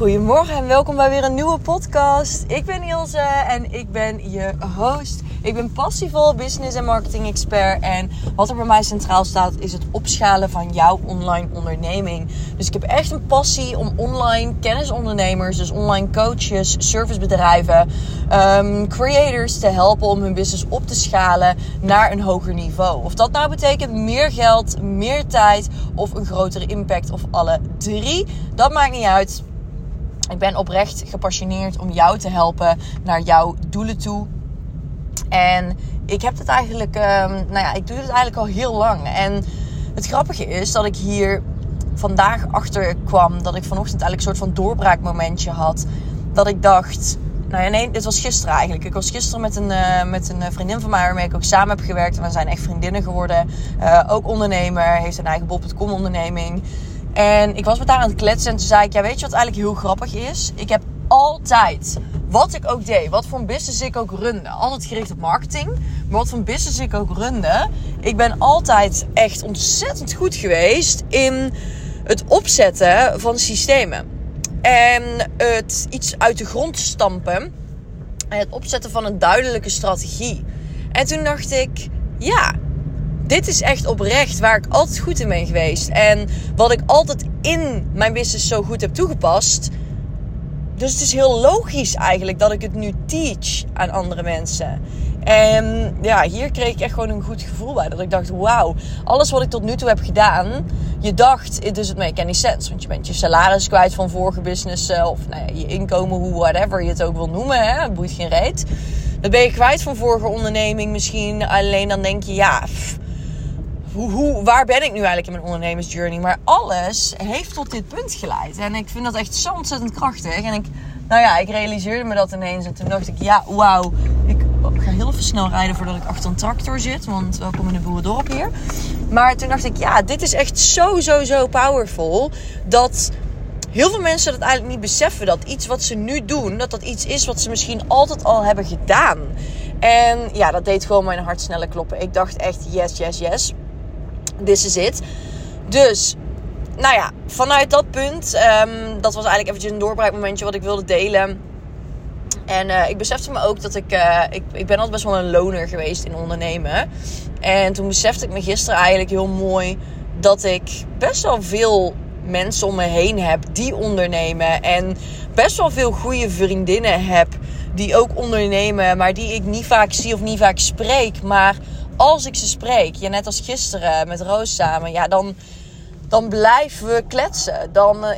Goedemorgen en welkom bij weer een nieuwe podcast. Ik ben Ilse en ik ben je host. Ik ben passievol business en marketing expert. En wat er bij mij centraal staat is het opschalen van jouw online onderneming. Dus ik heb echt een passie om online kennisondernemers, dus online coaches, servicebedrijven, um, creators te helpen om hun business op te schalen naar een hoger niveau. Of dat nou betekent meer geld, meer tijd of een grotere impact of alle drie, dat maakt niet uit. Ik ben oprecht gepassioneerd om jou te helpen naar jouw doelen toe. En ik heb het eigenlijk, um, nou ja, ik doe het eigenlijk al heel lang. En het grappige is dat ik hier vandaag achter kwam dat ik vanochtend eigenlijk een soort van doorbraakmomentje had. Dat ik dacht, nou ja, nee, dit was gisteren eigenlijk. Ik was gisteren met een, uh, met een vriendin van mij waarmee ik ook samen heb gewerkt. En we zijn echt vriendinnen geworden. Uh, ook ondernemer, heeft een eigen bol.com onderneming. En ik was met haar aan het kletsen en toen zei ik, ja weet je wat eigenlijk heel grappig is? Ik heb altijd, wat ik ook deed, wat voor een business ik ook runde, altijd gericht op marketing, maar wat voor business ik ook runde, ik ben altijd echt ontzettend goed geweest in het opzetten van systemen. En het iets uit de grond stampen en het opzetten van een duidelijke strategie. En toen dacht ik, ja, dit is echt oprecht waar ik altijd goed in ben geweest. En wat ik altijd in mijn business zo goed heb toegepast. Dus het is heel logisch eigenlijk dat ik het nu teach aan andere mensen. En ja, hier kreeg ik echt gewoon een goed gevoel bij. Dat ik dacht, wauw, alles wat ik tot nu toe heb gedaan. Je dacht, it doesn't make any sense. Want je bent je salaris kwijt van vorige business. Of nou ja, je inkomen, hoe whatever je het ook wil noemen. Hè? Het boeit geen reet. Dat ben je kwijt van vorige onderneming misschien. Alleen dan denk je, ja, hoe, hoe, waar ben ik nu eigenlijk in mijn ondernemersjourney? Maar alles heeft tot dit punt geleid. En ik vind dat echt zo ontzettend krachtig. En ik, nou ja, ik realiseerde me dat ineens. En toen dacht ik, ja, wauw. Ik ga heel even snel rijden voordat ik achter een tractor zit. Want welkom in de boerendorp hier. Maar toen dacht ik, ja, dit is echt zo, zo, zo powerful. Dat heel veel mensen dat eigenlijk niet beseffen. Dat iets wat ze nu doen, dat dat iets is wat ze misschien altijd al hebben gedaan. En ja, dat deed gewoon mijn hart sneller kloppen. Ik dacht echt, yes, yes, yes this is it. Dus, nou ja, vanuit dat punt, um, dat was eigenlijk eventjes een doorbraakmomentje wat ik wilde delen. En uh, ik besefte me ook dat ik, uh, ik, ik ben altijd best wel een loner geweest in ondernemen. En toen besefte ik me gisteren eigenlijk heel mooi dat ik best wel veel mensen om me heen heb die ondernemen. En best wel veel goede vriendinnen heb die ook ondernemen, maar die ik niet vaak zie of niet vaak spreek. Maar als ik ze spreek, ja, net als gisteren met Roos samen, ja, dan, dan blijven we kletsen. Dan uh,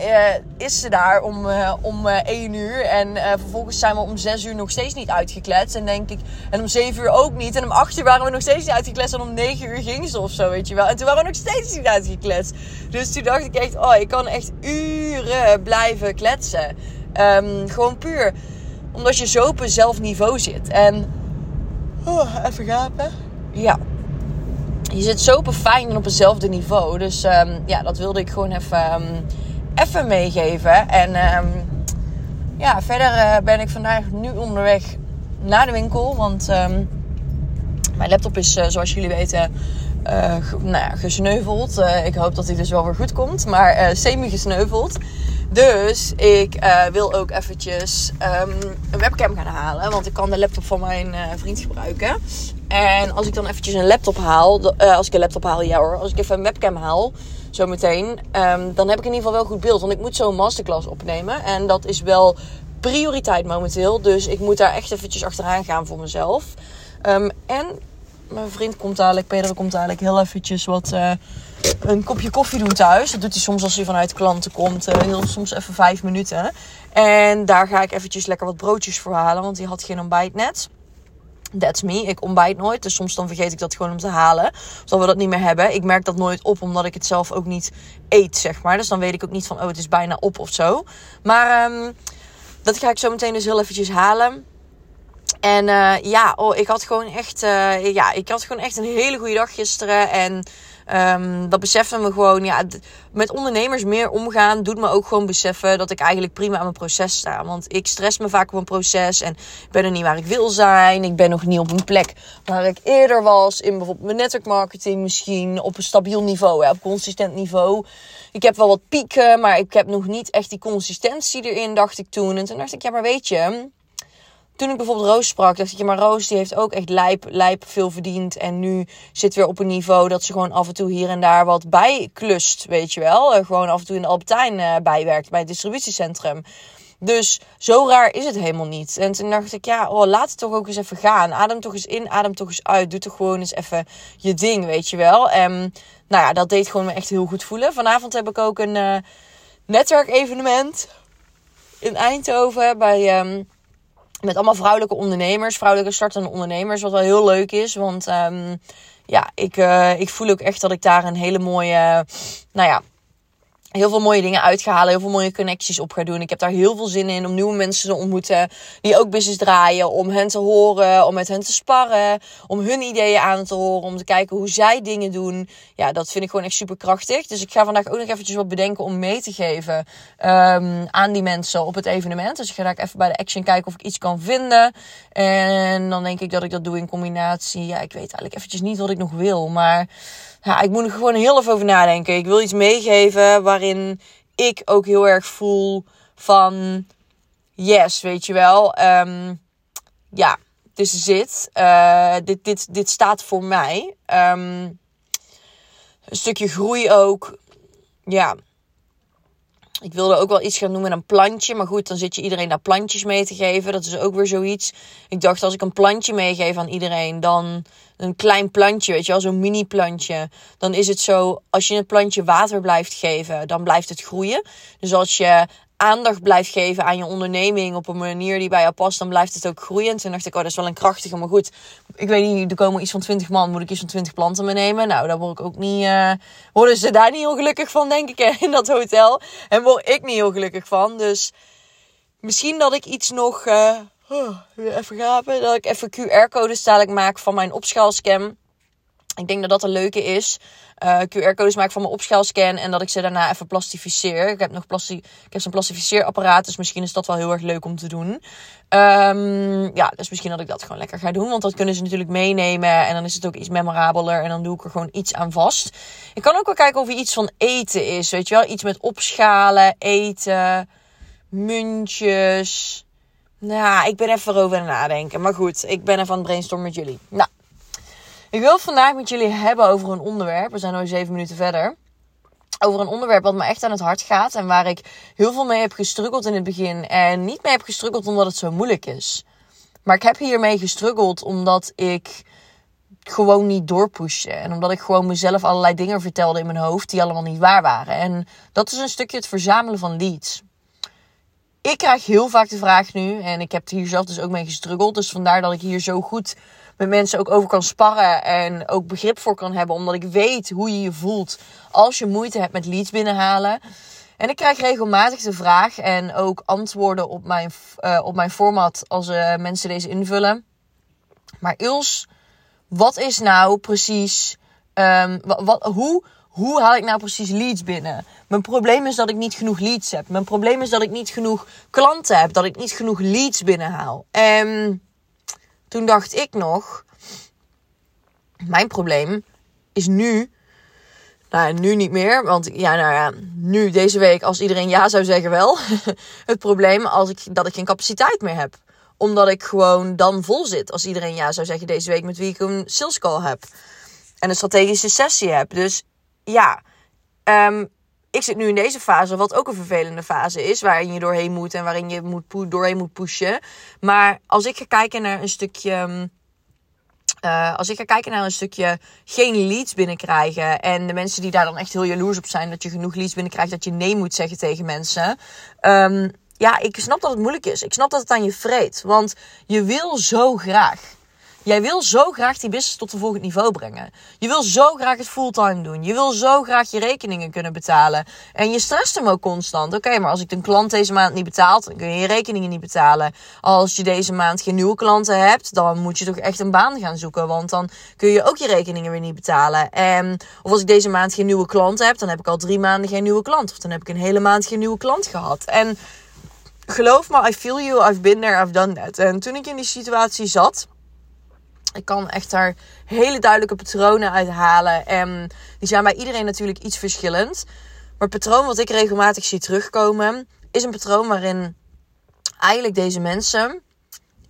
is ze daar om, uh, om uh, 1 uur en vervolgens zijn we om 6 uur nog steeds niet uitgekletst. En denk ik, en om 7 uur ook niet. En om 8 uur waren we nog steeds niet uitgekletst. En om 9 uur ging ze of zo, weet je wel. En toen waren we nog steeds niet uitgekletst. Dus toen dacht ik echt, oh, ik kan echt uren blijven kletsen. Um, gewoon puur omdat je zo op een zelf niveau zit. En, oh, even gapen ja, je zit zo fijn en op hetzelfde niveau. Dus um, ja, dat wilde ik gewoon even, um, even meegeven. En um, ja, verder uh, ben ik vandaag nu onderweg naar de winkel. Want mijn laptop is, uh, zoals jullie weten, uh, nou ja, gesneuveld. ik hoop dat hij dus wel weer goed komt. Maar semi-gesneuveld. Dus ik wil ook eventjes um, een webcam gaan halen. Want ik kan de laptop van mijn vriend gebruiken. En als ik dan eventjes een laptop haal. Als ik een laptop haal, ja hoor. Als ik even een webcam haal, zometeen. Um, dan heb ik in ieder geval wel goed beeld. Want ik moet zo'n masterclass opnemen. En dat is wel prioriteit momenteel. Dus ik moet daar echt eventjes achteraan gaan voor mezelf. Um, en mijn vriend komt dadelijk, Pedro komt dadelijk heel eventjes wat een kopje koffie doen thuis. Dat doet hij soms als hij vanuit klanten komt. Uh, heel soms even vijf minuten. En daar ga ik eventjes lekker wat broodjes voor halen. Want hij had geen ontbijt net. That's me. Ik ontbijt nooit. Dus soms dan vergeet ik dat gewoon om te halen. Zal we dat niet meer hebben. Ik merk dat nooit op. Omdat ik het zelf ook niet eet, zeg maar. Dus dan weet ik ook niet van, oh het is bijna op of zo. Maar um, dat ga ik zo meteen dus heel eventjes halen. En uh, ja, oh, ik had gewoon echt, uh, ja, ik had gewoon echt een hele goede dag gisteren. En Um, dat beseffen me gewoon, ja, met ondernemers meer omgaan doet me ook gewoon beseffen dat ik eigenlijk prima aan mijn proces sta. Want ik stress me vaak op een proces en ik ben er niet waar ik wil zijn. Ik ben nog niet op een plek waar ik eerder was in bijvoorbeeld mijn network marketing misschien op een stabiel niveau, op consistent niveau. Ik heb wel wat pieken, maar ik heb nog niet echt die consistentie erin, dacht ik toen. En toen dacht ik, ja, maar weet je, toen ik bijvoorbeeld Roos sprak, dacht ik, ja, maar Roos die heeft ook echt lijp, lijp veel verdiend. En nu zit weer op een niveau dat ze gewoon af en toe hier en daar wat bijklust, weet je wel. Uh, gewoon af en toe in de Albertijn uh, bijwerkt bij het distributiecentrum. Dus zo raar is het helemaal niet. En toen dacht ik, ja, oh, laat het toch ook eens even gaan. Adem toch eens in, adem toch eens uit. Doe toch gewoon eens even je ding, weet je wel. En nou ja, dat deed gewoon me echt heel goed voelen. Vanavond heb ik ook een uh, netwerkevenement in Eindhoven bij... Um, met allemaal vrouwelijke ondernemers, vrouwelijke startende ondernemers. Wat wel heel leuk is. Want um, ja, ik, uh, ik voel ook echt dat ik daar een hele mooie, nou ja, heel veel mooie dingen uitgehalen, heel veel mooie connecties op gaan doen. Ik heb daar heel veel zin in om nieuwe mensen te ontmoeten die ook business draaien, om hen te horen, om met hen te sparren, om hun ideeën aan te horen, om te kijken hoe zij dingen doen. Ja, dat vind ik gewoon echt super krachtig. Dus ik ga vandaag ook nog eventjes wat bedenken om mee te geven um, aan die mensen op het evenement. Dus ik ga daar even bij de Action kijken of ik iets kan vinden. En dan denk ik dat ik dat doe in combinatie. Ja, ik weet eigenlijk eventjes niet wat ik nog wil, maar ja, ik moet er gewoon heel even over nadenken. Ik wil iets meegeven waarin ik ook heel erg voel van yes, weet je wel. Um, ja, this is it. Uh, dit, dit, dit staat voor mij. Um, een stukje groei ook. Ja. Ik wilde ook wel iets gaan noemen een plantje. Maar goed, dan zit je iedereen daar plantjes mee te geven. Dat is ook weer zoiets. Ik dacht, als ik een plantje meegeef aan iedereen, dan een klein plantje, weet je wel, zo'n mini plantje. Dan is het zo, als je het plantje water blijft geven, dan blijft het groeien. Dus als je aandacht blijft geven aan je onderneming op een manier die bij jou past, dan blijft het ook groeien. toen dacht ik, oh, dat is wel een krachtige, maar goed. Ik weet niet, er komen iets van 20 man, moet ik iets van 20 planten meenemen? Nou, daar word ik ook niet, uh, worden ze daar niet heel gelukkig van, denk ik, in dat hotel. En word ik niet heel gelukkig van. Dus misschien dat ik iets nog, uh, Oh, even gapen. Dat ik even QR-codes dadelijk maak van mijn opschaalscan. Ik denk dat dat een leuke is. Eh, QR-codes maak van mijn opschaalscan. En dat ik ze daarna even plastificeer. Ik heb nog plasti ik heb zo'n plastificeerapparaat. Dus misschien is dat wel heel erg leuk om te doen. Um, ja, dus misschien dat ik dat gewoon lekker ga doen. Want dat kunnen ze natuurlijk meenemen. En dan is het ook iets memorabeler. En dan doe ik er gewoon iets aan vast. Ik kan ook wel kijken of er iets van eten is. Weet je wel? Iets met opschalen, eten, muntjes. Nou, ik ben even erover aan nadenken. Maar goed, ik ben even aan het brainstormen met jullie. Nou, ik wil vandaag met jullie hebben over een onderwerp. We zijn nu zeven minuten verder. Over een onderwerp wat me echt aan het hart gaat. En waar ik heel veel mee heb gestruggeld in het begin. En niet mee heb gestruggeld omdat het zo moeilijk is. Maar ik heb hiermee gestruggeld omdat ik gewoon niet doorpushte. En omdat ik gewoon mezelf allerlei dingen vertelde in mijn hoofd die allemaal niet waar waren. En dat is een stukje het verzamelen van leads ik krijg heel vaak de vraag nu, en ik heb hier zelf dus ook mee gestruggeld. Dus vandaar dat ik hier zo goed met mensen ook over kan sparren en ook begrip voor kan hebben. Omdat ik weet hoe je je voelt als je moeite hebt met leads binnenhalen. En ik krijg regelmatig de vraag en ook antwoorden op mijn, uh, op mijn format als uh, mensen deze invullen. Maar Ils, wat is nou precies, wat, wat, hoe hoe haal ik nou precies leads binnen? Mijn probleem is dat ik niet genoeg leads heb. Mijn probleem is dat ik niet genoeg klanten heb. Dat ik niet genoeg leads binnenhaal. En toen dacht ik nog, mijn probleem is nu, nou nu niet meer, want ja, nou ja, nu deze week als iedereen ja zou zeggen wel. het probleem als ik, dat ik geen capaciteit meer heb. Omdat ik gewoon dan vol zit als iedereen ja zou zeggen deze week met wie ik een sales call heb. En een strategische sessie heb. Dus ja, um, ik zit nu in deze fase, wat ook een vervelende fase is, waarin je doorheen moet en waarin je moet doorheen moet pushen. Maar als ik ga kijken naar een stukje. Uh, als ik ga kijken naar een stukje geen leads binnenkrijgen. En de mensen die daar dan echt heel jaloers op zijn dat je genoeg leads binnenkrijgt, dat je nee moet zeggen tegen mensen. Um, ja, ik snap dat het moeilijk is. Ik snap dat het aan je vreet. Want je wil zo graag Jij wil zo graag die business tot een volgend niveau brengen. Je wil zo graag het fulltime doen. Je wil zo graag je rekeningen kunnen betalen. En je stresst hem ook constant. Oké, maar als ik een klant deze maand niet betaalt, dan kun je je rekeningen niet betalen. Als je deze maand geen nieuwe klanten hebt, dan moet je toch echt een baan gaan zoeken. Want dan kun je ook je rekeningen weer niet betalen. En, of als ik deze maand geen nieuwe klanten heb, dan heb ik al drie maanden geen nieuwe klant. Of dan heb ik een hele maand geen nieuwe klant gehad. En geloof me, I feel you, I've been there, I've done that. En toen ik in die situatie zat ik kan echt daar hele duidelijke patronen uit halen. En die zijn bij iedereen natuurlijk iets verschillend. Maar het patroon wat ik regelmatig zie terugkomen, is een patroon waarin eigenlijk deze mensen,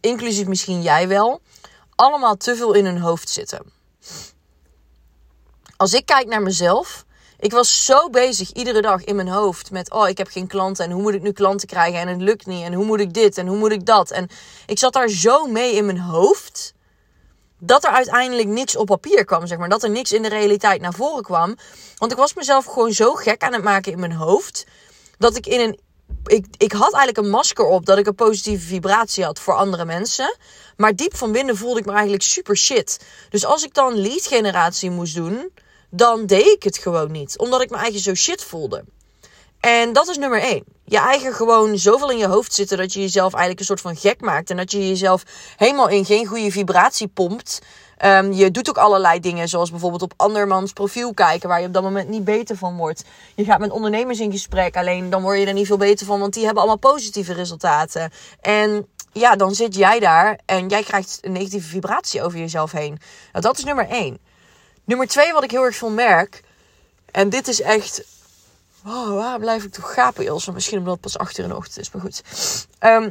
inclusief misschien jij wel, allemaal te veel in hun hoofd zitten. Als ik kijk naar mezelf, ik was zo bezig iedere dag in mijn hoofd met: oh, ik heb geen klanten en hoe moet ik nu klanten krijgen en het lukt niet en hoe moet ik dit en hoe moet ik dat. En ik zat daar zo mee in mijn hoofd dat er uiteindelijk niks op papier kwam, zeg maar. Dat er niks in de realiteit naar voren kwam. Want ik was mezelf gewoon zo gek aan het maken in mijn hoofd. Dat ik in een. Ik, ik had eigenlijk een masker op dat ik een positieve vibratie had voor andere mensen. Maar diep van binnen voelde ik me eigenlijk super shit. Dus als ik dan lead generatie moest doen, dan deed ik het gewoon niet. Omdat ik me eigenlijk zo shit voelde. En dat is nummer één. Je eigen gewoon zoveel in je hoofd zitten dat je jezelf eigenlijk een soort van gek maakt. En dat je jezelf helemaal in geen goede vibratie pompt. Um, je doet ook allerlei dingen, zoals bijvoorbeeld op andermans profiel kijken, waar je op dat moment niet beter van wordt. Je gaat met ondernemers in gesprek, alleen dan word je er niet veel beter van, want die hebben allemaal positieve resultaten. En ja, dan zit jij daar en jij krijgt een negatieve vibratie over jezelf heen. Nou, dat is nummer één. Nummer twee, wat ik heel erg veel merk, en dit is echt Oh, waar blijf ik toch gapen, Ilse? Misschien omdat het pas achter de ochtend is, maar goed. Ehm,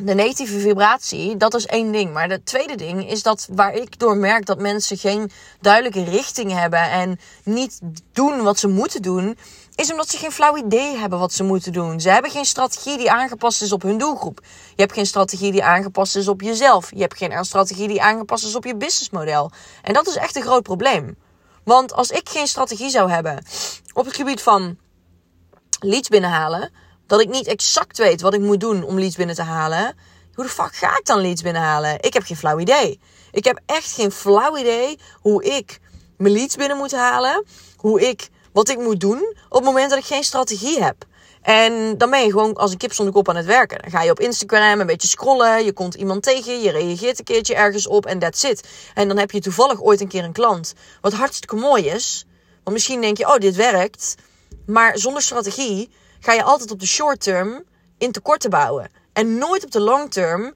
de negatieve vibratie, dat is één ding. Maar het tweede ding is dat waar ik door merk dat mensen geen duidelijke richting hebben en niet doen wat ze moeten doen, is omdat ze geen flauw idee hebben wat ze moeten doen. Ze hebben geen strategie die aangepast is op hun doelgroep. Je hebt geen strategie die aangepast is op jezelf. Je hebt geen strategie die aangepast is op je businessmodel. En dat is echt een groot probleem. Want als ik geen strategie zou hebben op het gebied van leads binnenhalen, dat ik niet exact weet wat ik moet doen om leads binnen te halen, hoe de fuck ga ik dan leads binnenhalen? Ik heb geen flauw idee. Ik heb echt geen flauw idee hoe ik mijn leads binnen moet halen, hoe ik wat ik moet doen op het moment dat ik geen strategie heb. En dan ben je gewoon als een kip zonder kop aan het werken. Dan ga je op Instagram een beetje scrollen. Je komt iemand tegen. Je reageert een keertje ergens op. En that's it. En dan heb je toevallig ooit een keer een klant. Wat hartstikke mooi is. Want misschien denk je, oh, dit werkt. Maar zonder strategie ga je altijd op de short term in tekorten bouwen. En nooit op de long term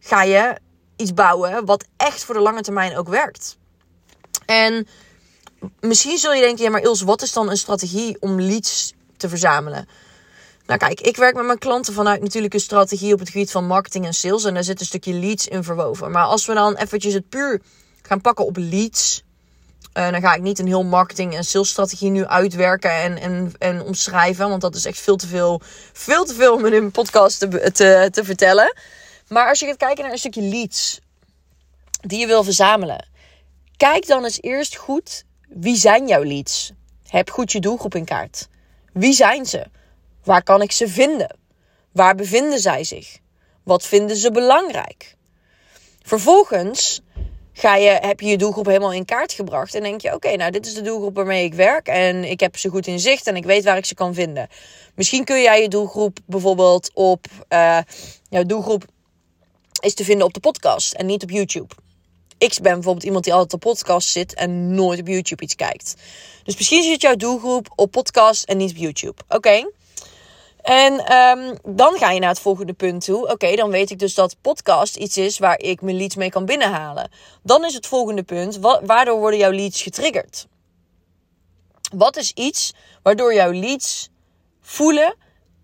ga je iets bouwen wat echt voor de lange termijn ook werkt. En misschien zul je denken, ja, maar Ils, wat is dan een strategie om leads te verzamelen? Nou kijk, ik werk met mijn klanten vanuit natuurlijk een strategie op het gebied van marketing en sales. En daar zit een stukje leads in verwoven. Maar als we dan eventjes het puur gaan pakken op leads. Uh, dan ga ik niet een heel marketing en sales strategie nu uitwerken en, en, en omschrijven. Want dat is echt veel te veel, veel te veel om in een podcast te, te, te vertellen. Maar als je gaat kijken naar een stukje leads die je wil verzamelen. Kijk dan eens eerst goed, wie zijn jouw leads? Heb goed je doelgroep in kaart. Wie zijn ze? Waar kan ik ze vinden? Waar bevinden zij zich? Wat vinden ze belangrijk? Vervolgens ga je, heb je je doelgroep helemaal in kaart gebracht en denk je: oké, nou, dit is de doelgroep waarmee ik werk en ik heb ze goed in zicht en ik weet waar ik ze kan vinden. Misschien kun jij je doelgroep bijvoorbeeld op. Uh, jouw doelgroep is te vinden op de podcast en niet op YouTube. Ik ben bijvoorbeeld iemand die altijd op podcast zit en nooit op YouTube iets kijkt. Dus misschien zit jouw doelgroep op podcast en niet op YouTube. Oké. En um, dan ga je naar het volgende punt toe. Oké, dan weet ik dus dat podcast iets is waar ik mijn leads mee kan binnenhalen. Dan is het volgende punt, waardoor worden jouw leads getriggerd? Wat is iets waardoor jouw leads voelen,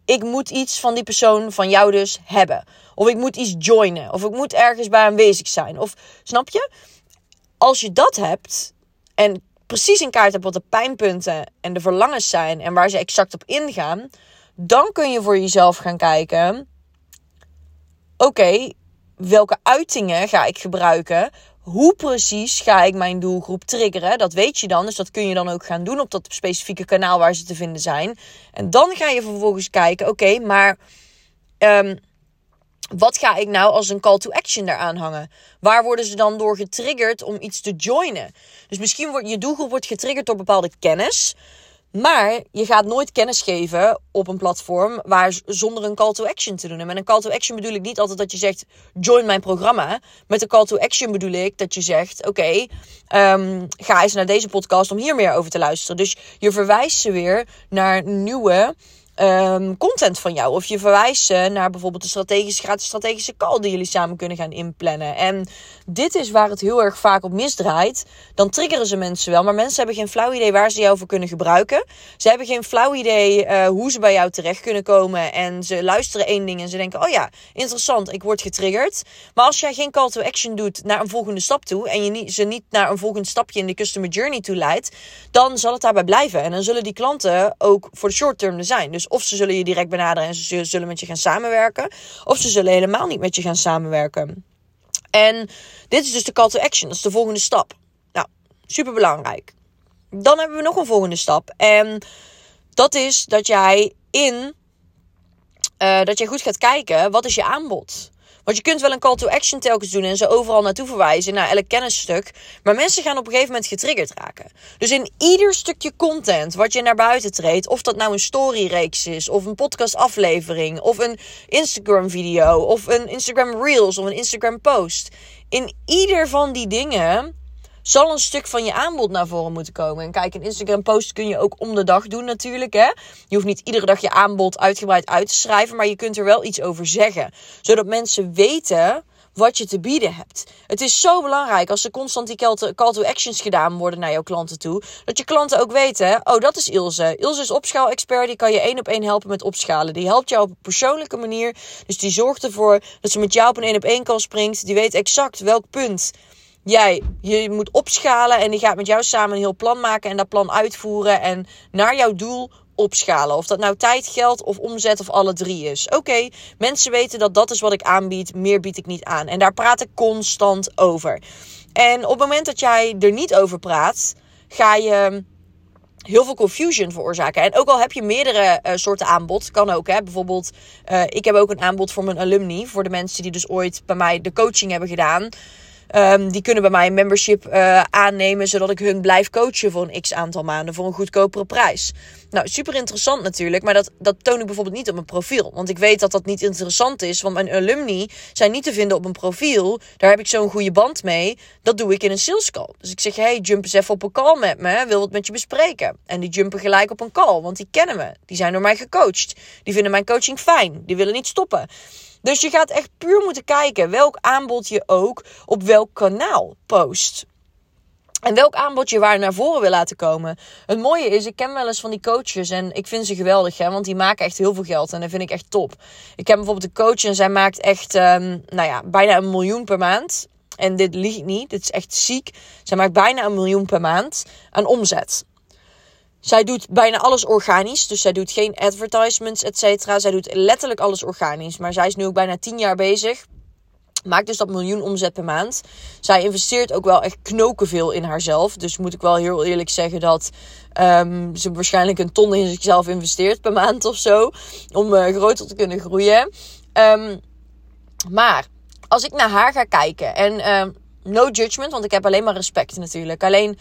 ik moet iets van die persoon, van jou dus, hebben. Of ik moet iets joinen. Of ik moet ergens bij aanwezig zijn. Of, snap je? Als je dat hebt en precies in kaart hebt wat de pijnpunten en de verlangens zijn en waar ze exact op ingaan dan kun je voor jezelf gaan kijken: oké, welke uitingen ga ik gebruiken? Hoe precies ga ik mijn doelgroep triggeren? Dat weet je dan. Dus dat kun je dan ook gaan doen op dat specifieke kanaal waar ze te vinden zijn. En dan ga je vervolgens kijken: oké, maar um, wat ga ik nou als een call to action daaraan hangen? Waar worden ze dan door getriggerd om iets te joinen? Dus misschien wordt je doelgroep wordt getriggerd door bepaalde kennis. Maar je gaat nooit kennis geven op een platform waar zonder een call to action te doen. En met een call to action bedoel ik niet altijd dat je zegt: join mijn programma. Met een call to action bedoel ik dat je zegt: oké, ehm, ga eens naar deze podcast om hier meer over te luisteren. Dus je verwijst ze weer naar nieuwe um, content van jou. Of je verwijst ze naar bijvoorbeeld de strategische, gratis strategische call die jullie samen kunnen gaan inplannen. En dit is waar het heel erg vaak op misdraait. Dan triggeren ze mensen wel, maar mensen hebben geen flauw idee waar ze jou voor kunnen gebruiken. Ze hebben geen flauw idee uh, hoe ze bij jou terecht kunnen komen. En ze luisteren één ding en ze denken: oh ja, interessant, ik word getriggerd. Maar als jij geen call to action doet naar een volgende stap toe. en je ze niet naar een volgend stapje in de customer journey toe leidt, dan zal het daarbij blijven. En dan zullen die klanten ook voor de short term er zijn. Dus of ze zullen je direct benaderen en ze zullen met je gaan samenwerken. Of ze zullen helemaal niet met je gaan samenwerken. En dit is dus de call to action. Dat is de volgende stap. Nou, super belangrijk. Dan hebben we nog een volgende stap. En dat is dat jij in. Uh, dat jij goed gaat kijken. Wat is je aanbod? Want je kunt wel een call to action telkens doen en ze overal naartoe verwijzen naar elk kennisstuk. Maar mensen gaan op een gegeven moment getriggerd raken. Dus in ieder stukje content wat je naar buiten treedt, of dat nou een storyreeks is, of een podcastaflevering, of een Instagram video, of een Instagram Reels, of een Instagram post. In ieder van die dingen zal een stuk van je aanbod naar voren moeten komen. En kijk, een Instagram post kun je ook om de dag doen natuurlijk. Hè? Je hoeft niet iedere dag je aanbod uitgebreid uit te schrijven, maar je kunt er wel iets over zeggen. Zodat mensen weten wat je te bieden hebt. Het is zo belangrijk als er constant die call to actions gedaan worden naar jouw klanten toe. Dat je klanten ook weten, oh dat is Ilse. Ilse is opschaal-expert, die kan je één op één helpen met opschalen. Die helpt jou op een persoonlijke manier. Dus die zorgt ervoor dat ze met jou op een één op één call springt. Die weet exact welk punt jij je moet opschalen en die gaat met jou samen een heel plan maken en dat plan uitvoeren en naar jouw doel opschalen. Of dat nou tijd, geld of omzet of alle drie is. Oké, mensen weten dat dat is wat ik aanbied, meer bied ik niet aan. En daar praat ik constant over. En op het moment dat jij er niet over praat, ga je heel veel confusion veroorzaken. En ook al heb je meerdere uh, soorten aanbod, kan ook. Hè? Bijvoorbeeld, uh, ik heb ook een aanbod voor mijn alumni. Voor de mensen die dus ooit bij mij de coaching hebben gedaan. Um, die kunnen bij mij een membership uh, aannemen, zodat ik hun blijf coachen voor een x aantal maanden voor een goedkopere prijs. Nou, super interessant natuurlijk, maar dat, dat toon ik bijvoorbeeld niet op mijn profiel. Want ik weet dat dat niet interessant is, want mijn alumni zijn niet te vinden op mijn profiel. Daar heb ik zo'n goede band mee. Dat doe ik in een sales call. Dus ik zeg, hey, jump eens even op een call met me, wil wat met je bespreken. En die jumpen gelijk op een call, want die kennen me. Die zijn door mij gecoacht. Die vinden mijn coaching fijn. Die willen niet stoppen. Dus je gaat echt puur moeten kijken welk aanbod je ook op welk kanaal post. En welk aanbod je waar naar voren wil laten komen. Het mooie is, ik ken wel eens van die coaches en ik vind ze geweldig, hè, want die maken echt heel veel geld en dat vind ik echt top. Ik heb bijvoorbeeld een coach en zij maakt echt, um, nou ja, bijna een miljoen per maand. En dit liegt niet, dit is echt ziek. Zij maakt bijna een miljoen per maand aan omzet. Zij doet bijna alles organisch. Dus zij doet geen advertisements, et cetera. Zij doet letterlijk alles organisch. Maar zij is nu ook bijna 10 jaar bezig. Maakt dus dat miljoen omzet per maand. Zij investeert ook wel echt knoken veel in haarzelf. Dus moet ik wel heel eerlijk zeggen dat um, ze waarschijnlijk een ton in zichzelf investeert per maand of zo. Om uh, groter te kunnen groeien. Um, maar als ik naar haar ga kijken. En um, no judgment, want ik heb alleen maar respect natuurlijk. Alleen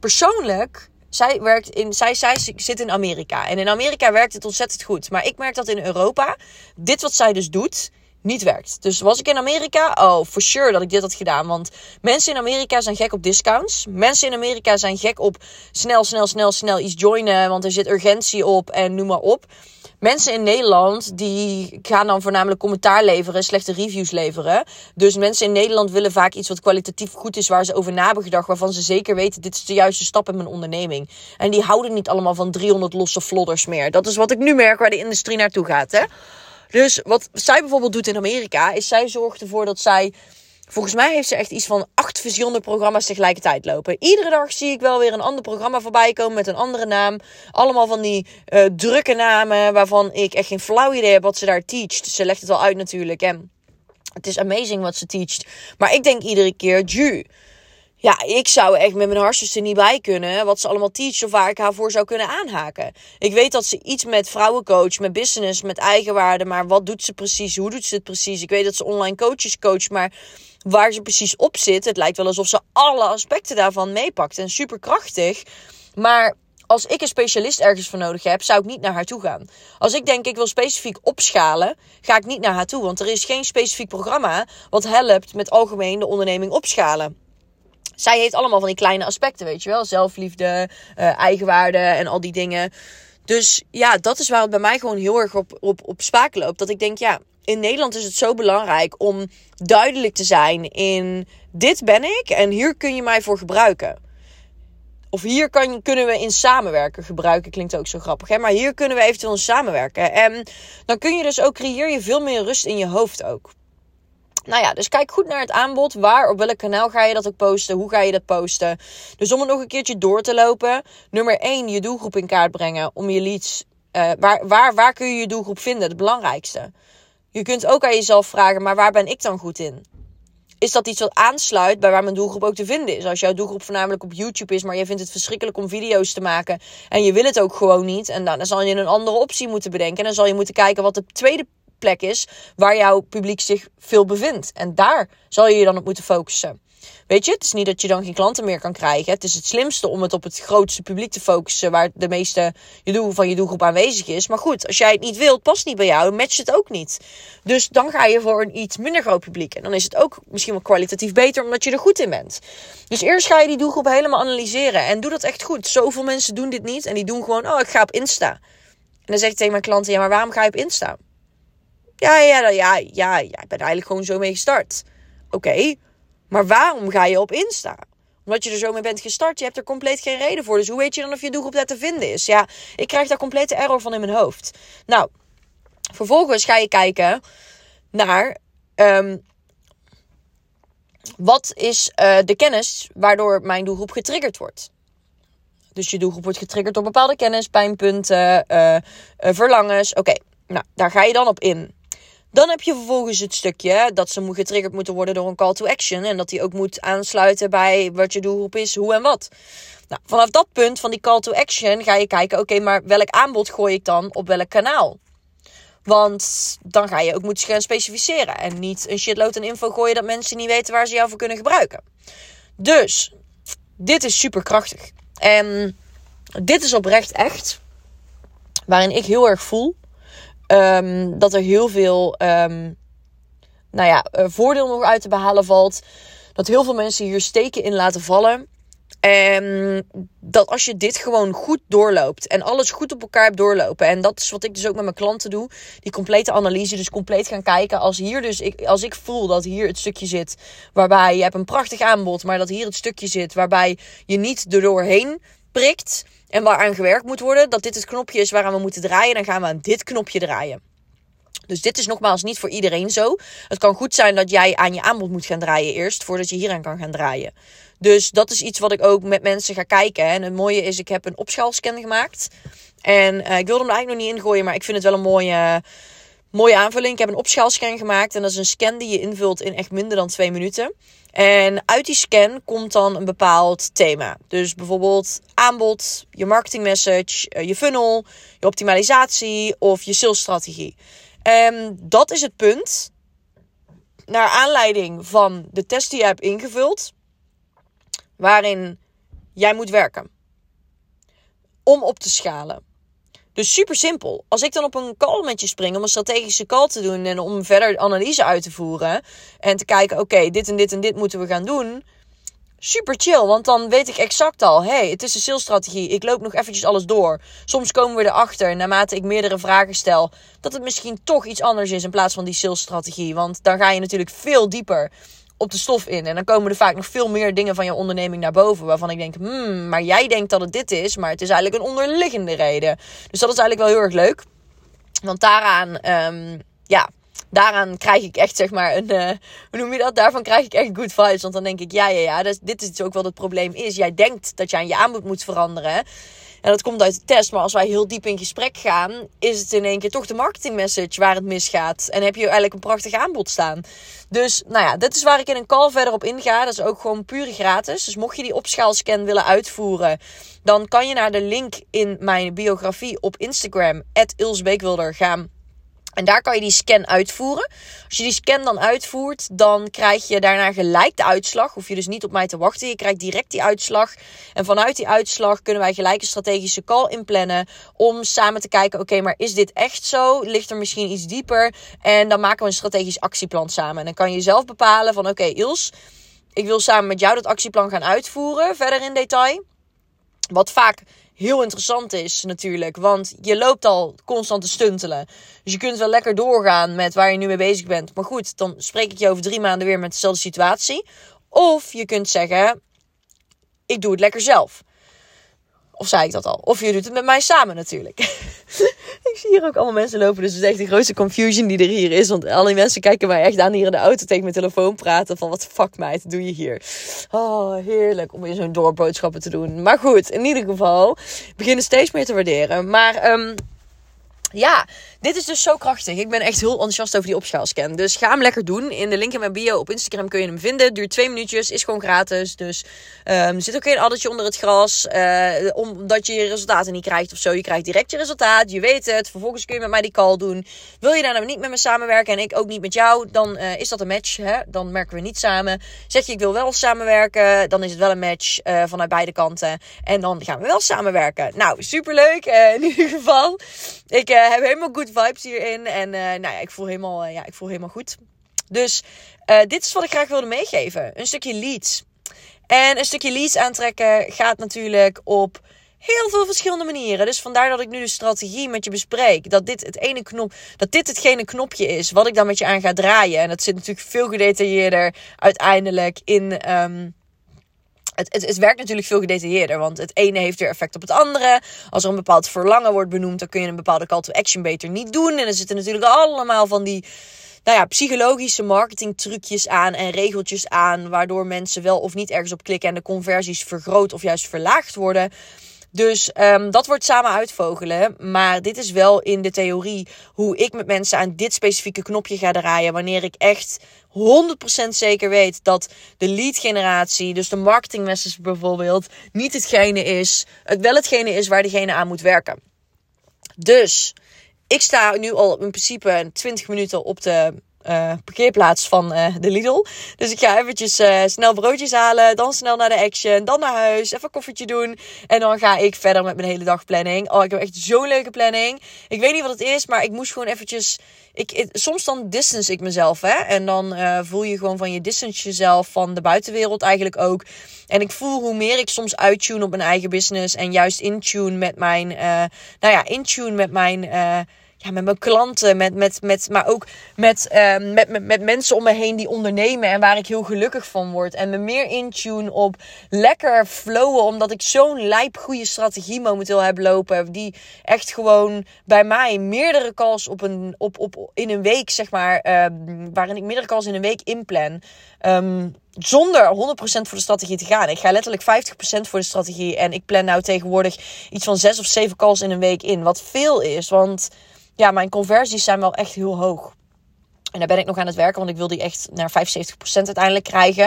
persoonlijk zij, werkt in, zij, zij zit in Amerika. En in Amerika werkt het ontzettend goed. Maar ik merk dat in Europa, dit wat zij dus doet, niet werkt. Dus was ik in Amerika, oh, for sure dat ik dit had gedaan. Want mensen in Amerika zijn gek op discounts. Mensen in Amerika zijn gek op snel, snel, snel, snel iets joinen. Want er zit urgentie op en noem maar op. Mensen in Nederland die gaan dan voornamelijk commentaar leveren, slechte reviews leveren. Dus mensen in Nederland willen vaak iets wat kwalitatief goed is, waar ze over na hebben gedacht, waarvan ze zeker weten: dit is de juiste stap in mijn onderneming. En die houden niet allemaal van 300 losse flodders meer. Dat is wat ik nu merk waar de industrie naartoe gaat. Hè? Dus wat zij bijvoorbeeld doet in Amerika, is zij zorgt ervoor dat zij Volgens mij heeft ze echt iets van acht verschillende programma's tegelijkertijd lopen. Iedere dag zie ik wel weer een ander programma voorbij komen met een andere naam. Allemaal van die uh, drukke namen waarvan ik echt geen flauw idee heb wat ze daar teacht. Ze legt het wel uit natuurlijk. En het is amazing wat ze teacht. Maar ik denk iedere keer, ju. ja, ik zou echt met mijn hartstikke er niet bij kunnen. Wat ze allemaal teach of waar ik haar voor zou kunnen aanhaken. Ik weet dat ze iets met vrouwencoach, met business, met eigenwaarde. Maar wat doet ze precies? Hoe doet ze het precies? Ik weet dat ze online coaches coach. Maar waar ze precies op zit, het lijkt wel alsof ze alle aspecten daarvan meepakt. En super krachtig. Maar als ik een specialist ergens voor nodig heb, zou ik niet naar haar toe gaan. Als ik denk ik wil specifiek opschalen, ga ik niet naar haar toe. Want er is geen specifiek programma wat helpt met algemeen de onderneming opschalen zij heeft allemaal van die kleine aspecten, weet je wel. Zelfliefde, uh, eigenwaarde en al die dingen. Dus ja, dat is waar het bij mij gewoon heel erg op, op, op spaak loopt. Dat ik denk, ja, in Nederland is het zo belangrijk om duidelijk te zijn in dit ben ik en hier kun je mij voor gebruiken. Of hier kan, kunnen we in samenwerken. Gebruiken klinkt ook zo grappig. Hè? Maar hier kunnen we eventueel in samenwerken. En dan kun je dus ook creëer je veel meer rust in je hoofd ook. Nou ja, dus kijk goed naar het aanbod. Waar, op welk kanaal ga je dat ook posten? Hoe ga je dat posten? Dus om het nog een keertje door te lopen. Nummer 1, je doelgroep in kaart brengen. Om je leads. Uh, waar, waar, waar kun je je doelgroep vinden? Het belangrijkste. Je kunt ook aan jezelf vragen, maar waar ben ik dan goed in? Is dat iets wat aansluit bij waar mijn doelgroep ook te vinden is? Als jouw doelgroep voornamelijk op YouTube is, maar je vindt het verschrikkelijk om video's te maken en je wil het ook gewoon niet, en dan, dan zal je een andere optie moeten bedenken. En dan zal je moeten kijken wat de tweede plek is waar jouw publiek zich veel bevindt. En daar zal je je dan op moeten focussen. Weet je, het is niet dat je dan geen klanten meer kan krijgen. Het is het slimste om het op het grootste publiek te focussen, waar de meeste je doel van je doelgroep aanwezig is. Maar goed, als jij het niet wilt, past niet bij jou, matcht het ook niet. Dus dan ga je voor een iets minder groot publiek. En dan is het ook misschien wel kwalitatief beter, omdat je er goed in bent. Dus eerst ga je die doelgroep helemaal analyseren. En doe dat echt goed. Zoveel mensen doen dit niet en die doen gewoon, oh, ik ga op Insta. En dan zeg ik tegen mijn klanten, ja, maar waarom ga je op Insta? Ja, ja, ja, ja, ja, ik ben eigenlijk gewoon zo mee gestart. Oké, maar waarom ga je op Insta? Omdat je er zo mee bent gestart. Je hebt er compleet geen reden voor. Dus hoe weet je dan of je doelgroep daar te vinden is? Ja, ik krijg daar complete error van in mijn hoofd. Nou, vervolgens ga je kijken naar um, wat is uh, de kennis waardoor mijn doelgroep getriggerd wordt. Dus je doelgroep wordt getriggerd door bepaalde kennis, pijnpunten, uh, uh, verlangens. Oké, nou daar ga je dan op in. Dan heb je vervolgens het stukje dat ze getriggerd moeten worden door een call to action. En dat die ook moet aansluiten bij wat je doelgroep is, hoe en wat. Nou, vanaf dat punt van die call to action ga je kijken, oké, maar welk aanbod gooi ik dan op welk kanaal? Want dan ga je ook moeten gaan specificeren. En niet een shitload aan info gooien dat mensen niet weten waar ze jou voor kunnen gebruiken. Dus, dit is super krachtig. En dit is oprecht echt waarin ik heel erg voel Um, dat er heel veel um, nou ja, eh, voordeel nog uit te behalen valt. Dat heel veel mensen hier steken in laten vallen. En dat als je dit gewoon goed doorloopt en alles goed op elkaar hebt doorlopen. En dat is wat ik dus ook met mijn klanten doe. Die complete analyse, dus compleet gaan kijken. Als hier dus, ik, als ik voel dat hier het stukje zit waarbij je hebt een prachtig aanbod, maar dat hier het stukje zit waarbij je niet er doorheen prikt en waaraan gewerkt moet worden, dat dit het knopje is waaraan we moeten draaien, dan gaan we aan dit knopje draaien. Dus dit is nogmaals niet voor iedereen zo. Het kan goed zijn dat jij aan je aanbod moet gaan draaien eerst, voordat je hieraan kan gaan draaien. Dus dat is iets wat ik ook met mensen ga kijken. En het mooie is, ik heb een opschaalscan gemaakt. En uh, ik wilde hem er eigenlijk nog niet ingooien, maar ik vind het wel een mooie, mooie aanvulling. Ik heb een opschaalscan gemaakt en dat is een scan die je invult in echt minder dan twee minuten. En uit die scan komt dan een bepaald thema. Dus bijvoorbeeld aanbod, je marketing message, eh, je funnel, je optimalisatie of je salesstrategie. En dat is het punt. Naar aanleiding van de test die je hebt ingevuld, waarin jij moet werken. Om op te schalen. Dus super simpel. Als ik dan op een call met je spring om een strategische call te doen en om verder analyse uit te voeren en te kijken, oké, dit en dit en dit moeten we gaan doen. Super chill, want dan weet ik exact al, hey, het is een salesstrategie. Ik loop nog eventjes alles door. Soms komen we erachter, naarmate ik meerdere vragen stel, dat het misschien toch iets anders is in plaats van die salesstrategie. Want dan ga je natuurlijk veel dieper op de stof in. En dan komen er vaak nog veel meer dingen van je onderneming naar boven. Waarvan ik denk, hmm, maar jij denkt dat het dit is. Maar het is eigenlijk een onderliggende reden. Dus dat is eigenlijk wel heel erg leuk. Want daaraan, um, ja, daaraan krijg ik echt, zeg maar, een, uh, hoe noem je dat? Daarvan krijg ik echt good vibes. Want dan denk ik, ja, ja, ja, dus dit is ook wel het probleem is. Jij denkt dat je aan je aanbod moet veranderen. En dat komt uit de test. Maar als wij heel diep in gesprek gaan, is het in één keer toch de marketingmessage waar het misgaat. En heb je eigenlijk een prachtig aanbod staan. Dus nou ja, dit is waar ik in een call verder op inga. Dat is ook gewoon puur gratis. Dus mocht je die opschaalscan willen uitvoeren, dan kan je naar de link in mijn biografie op Instagram, Ilsbeekwilder, gaan. En daar kan je die scan uitvoeren. Als je die scan dan uitvoert, dan krijg je daarna gelijk de uitslag. Hoef je dus niet op mij te wachten. Je krijgt direct die uitslag. En vanuit die uitslag kunnen wij gelijk een strategische call inplannen. Om samen te kijken: oké, maar is dit echt zo? Ligt er misschien iets dieper? En dan maken we een strategisch actieplan samen. En dan kan je zelf bepalen: van oké, Ils, ik wil samen met jou dat actieplan gaan uitvoeren. Verder in detail. Wat vaak heel interessant is natuurlijk. Want je loopt al constant te stuntelen. Dus je kunt wel lekker doorgaan met waar je nu mee bezig bent. Maar goed, dan spreek ik je over drie maanden weer met dezelfde situatie. Of je kunt zeggen, ik doe het lekker zelf. Of zei ik dat al? Of je doet het met mij samen natuurlijk. ik zie hier ook allemaal mensen lopen. Dus het is echt de grootste confusion die er hier is. Want al die mensen kijken mij echt aan hier in de auto tegen mijn telefoon praten. Van wat fuck meid, doe je hier? Oh, heerlijk om weer zo'n doorboodschappen te doen. Maar goed, in ieder geval. beginnen steeds meer te waarderen. Maar... Um, ja, dit is dus zo krachtig. Ik ben echt heel enthousiast over die opschaalscan. Dus ga hem lekker doen. In de link in mijn bio op Instagram kun je hem vinden. Duurt twee minuutjes, is gewoon gratis. Dus um, zit ook geen addertje onder het gras. Uh, omdat je je resultaten niet krijgt of zo. Je krijgt direct je resultaat. Je weet het. Vervolgens kun je met mij die call doen. Wil je daar nou niet met me samenwerken en ik ook niet met jou, dan uh, is dat een match. Hè? Dan merken we niet samen. Zeg je ik wil wel samenwerken, dan is het wel een match uh, vanuit beide kanten. En dan gaan we wel samenwerken. Nou, superleuk. in ieder geval. Ik heb helemaal good vibes hierin. En uh, nou ja, ik voel helemaal, uh, ja, ik voel helemaal goed. Dus dit is wat ik graag wilde meegeven. Een stukje leads. En een stukje leads aantrekken gaat natuurlijk op heel veel verschillende manieren. Dus vandaar dat ik nu de strategie met je bespreek. Dat dit het ene knop, dat dit hetgene knopje is wat ik dan met je aan ga draaien. En dat zit natuurlijk veel gedetailleerder uiteindelijk in. Um, het, het, werkt natuurlijk veel gedetailleerder, want het ene heeft weer effect op het andere. Als er een bepaald verlangen wordt benoemd, dan kun je een bepaalde call to action beter niet doen. En er zitten natuurlijk allemaal van die nou ja, psychologische marketing trucjes aan en regeltjes aan, waardoor mensen wel of niet ergens op klikken en de conversies vergroot of juist verlaagd worden. Dus um, dat wordt samen uitvogelen. Maar dit is wel in de theorie hoe ik met mensen aan dit specifieke knopje ga draaien. Wanneer ik echt 100% zeker weet dat de lead generatie, dus de marketing message bijvoorbeeld, niet hetgene is, het wel hetgene is waar degene aan moet werken. Dus ik sta nu al in principe 20 minuten op de uh, parkeerplaats van uh, de Lidl. Dus ik ga eventjes uh, snel broodjes halen, dan snel naar de Action, dan naar huis, even een koffietje doen. En dan ga ik verder met mijn hele dagplanning. Oh, ik heb echt zo'n leuke planning. Ik weet niet wat het is, maar ik moest gewoon eventjes... Ik, soms dan distance ik mezelf, hè. En dan voel je gewoon van je distance jezelf van de buitenwereld eigenlijk ook. En ik voel hoe meer ik soms uittune op mijn eigen business. En juist intune met mijn... nou ja, intune met mijn met mijn klanten, met, met, met, maar ook met, uh, met, met, met mensen om me heen die ondernemen en waar ik heel gelukkig van word. En me meer intune op lekker flowen, omdat ik zo'n lijp goede strategie momenteel heb lopen. Die echt gewoon bij mij meerdere calls op een, op, op, in een week, zeg maar, uh, waarin ik meerdere calls in een week inplan. Um, zonder 100% voor de strategie te gaan. Ik ga letterlijk 50% voor de strategie. En ik plan nou tegenwoordig iets van 6 of 7 calls in een week in. Wat veel is, want ja, mijn conversies zijn wel echt heel hoog. En daar ben ik nog aan het werken, want ik wil die echt naar 75% uiteindelijk krijgen.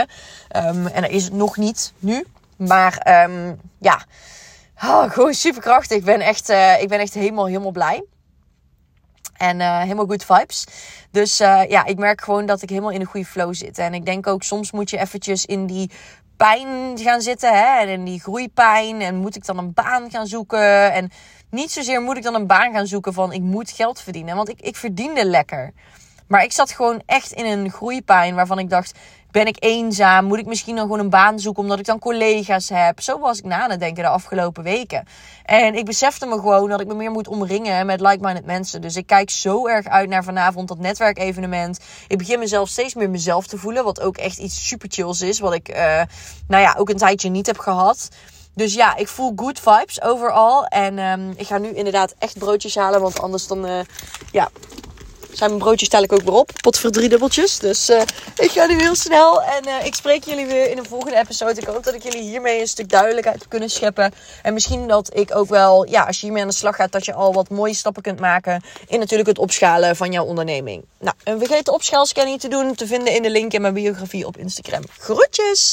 Um, en dat is het nog niet nu. Maar um, ja, oh, gewoon super krachtig. Ik ben echt, uh, ik ben echt helemaal, helemaal blij. En uh, helemaal good vibes. Dus uh, ja, ik merk gewoon dat ik helemaal in een goede flow zit. En ik denk ook, soms moet je eventjes in die pijn gaan zitten. Hè? En in die groeipijn. En moet ik dan een baan gaan zoeken? En niet zozeer moet ik dan een baan gaan zoeken van ik moet geld verdienen. Want ik, ik verdiende lekker. Maar ik zat gewoon echt in een groeipijn waarvan ik dacht: ben ik eenzaam? Moet ik misschien dan gewoon een baan zoeken omdat ik dan collega's heb? Zo was ik na aan het denken de afgelopen weken. En ik besefte me gewoon dat ik me meer moet omringen met like-minded mensen. Dus ik kijk zo erg uit naar vanavond dat netwerkevenement. Ik begin mezelf steeds meer mezelf te voelen. Wat ook echt iets super chills is. Wat ik, uh, nou ja, ook een tijdje niet heb gehad. Dus ja, ik voel good vibes overal. En um, ik ga nu inderdaad echt broodjes halen. Want anders dan, uh, ja, zijn mijn broodjes dadelijk ook weer op. Pot voor drie dubbeltjes. Dus uh, ik ga nu heel snel. En uh, ik spreek jullie weer in een volgende episode. Ik hoop dat ik jullie hiermee een stuk duidelijkheid heb kunnen scheppen. En misschien dat ik ook wel, ja, als je hiermee aan de slag gaat, dat je al wat mooie stappen kunt maken. In natuurlijk het opschalen van jouw onderneming. Nou, en vergeet de opschaalscanning te doen. Te vinden in de link in mijn biografie op Instagram. Groetjes!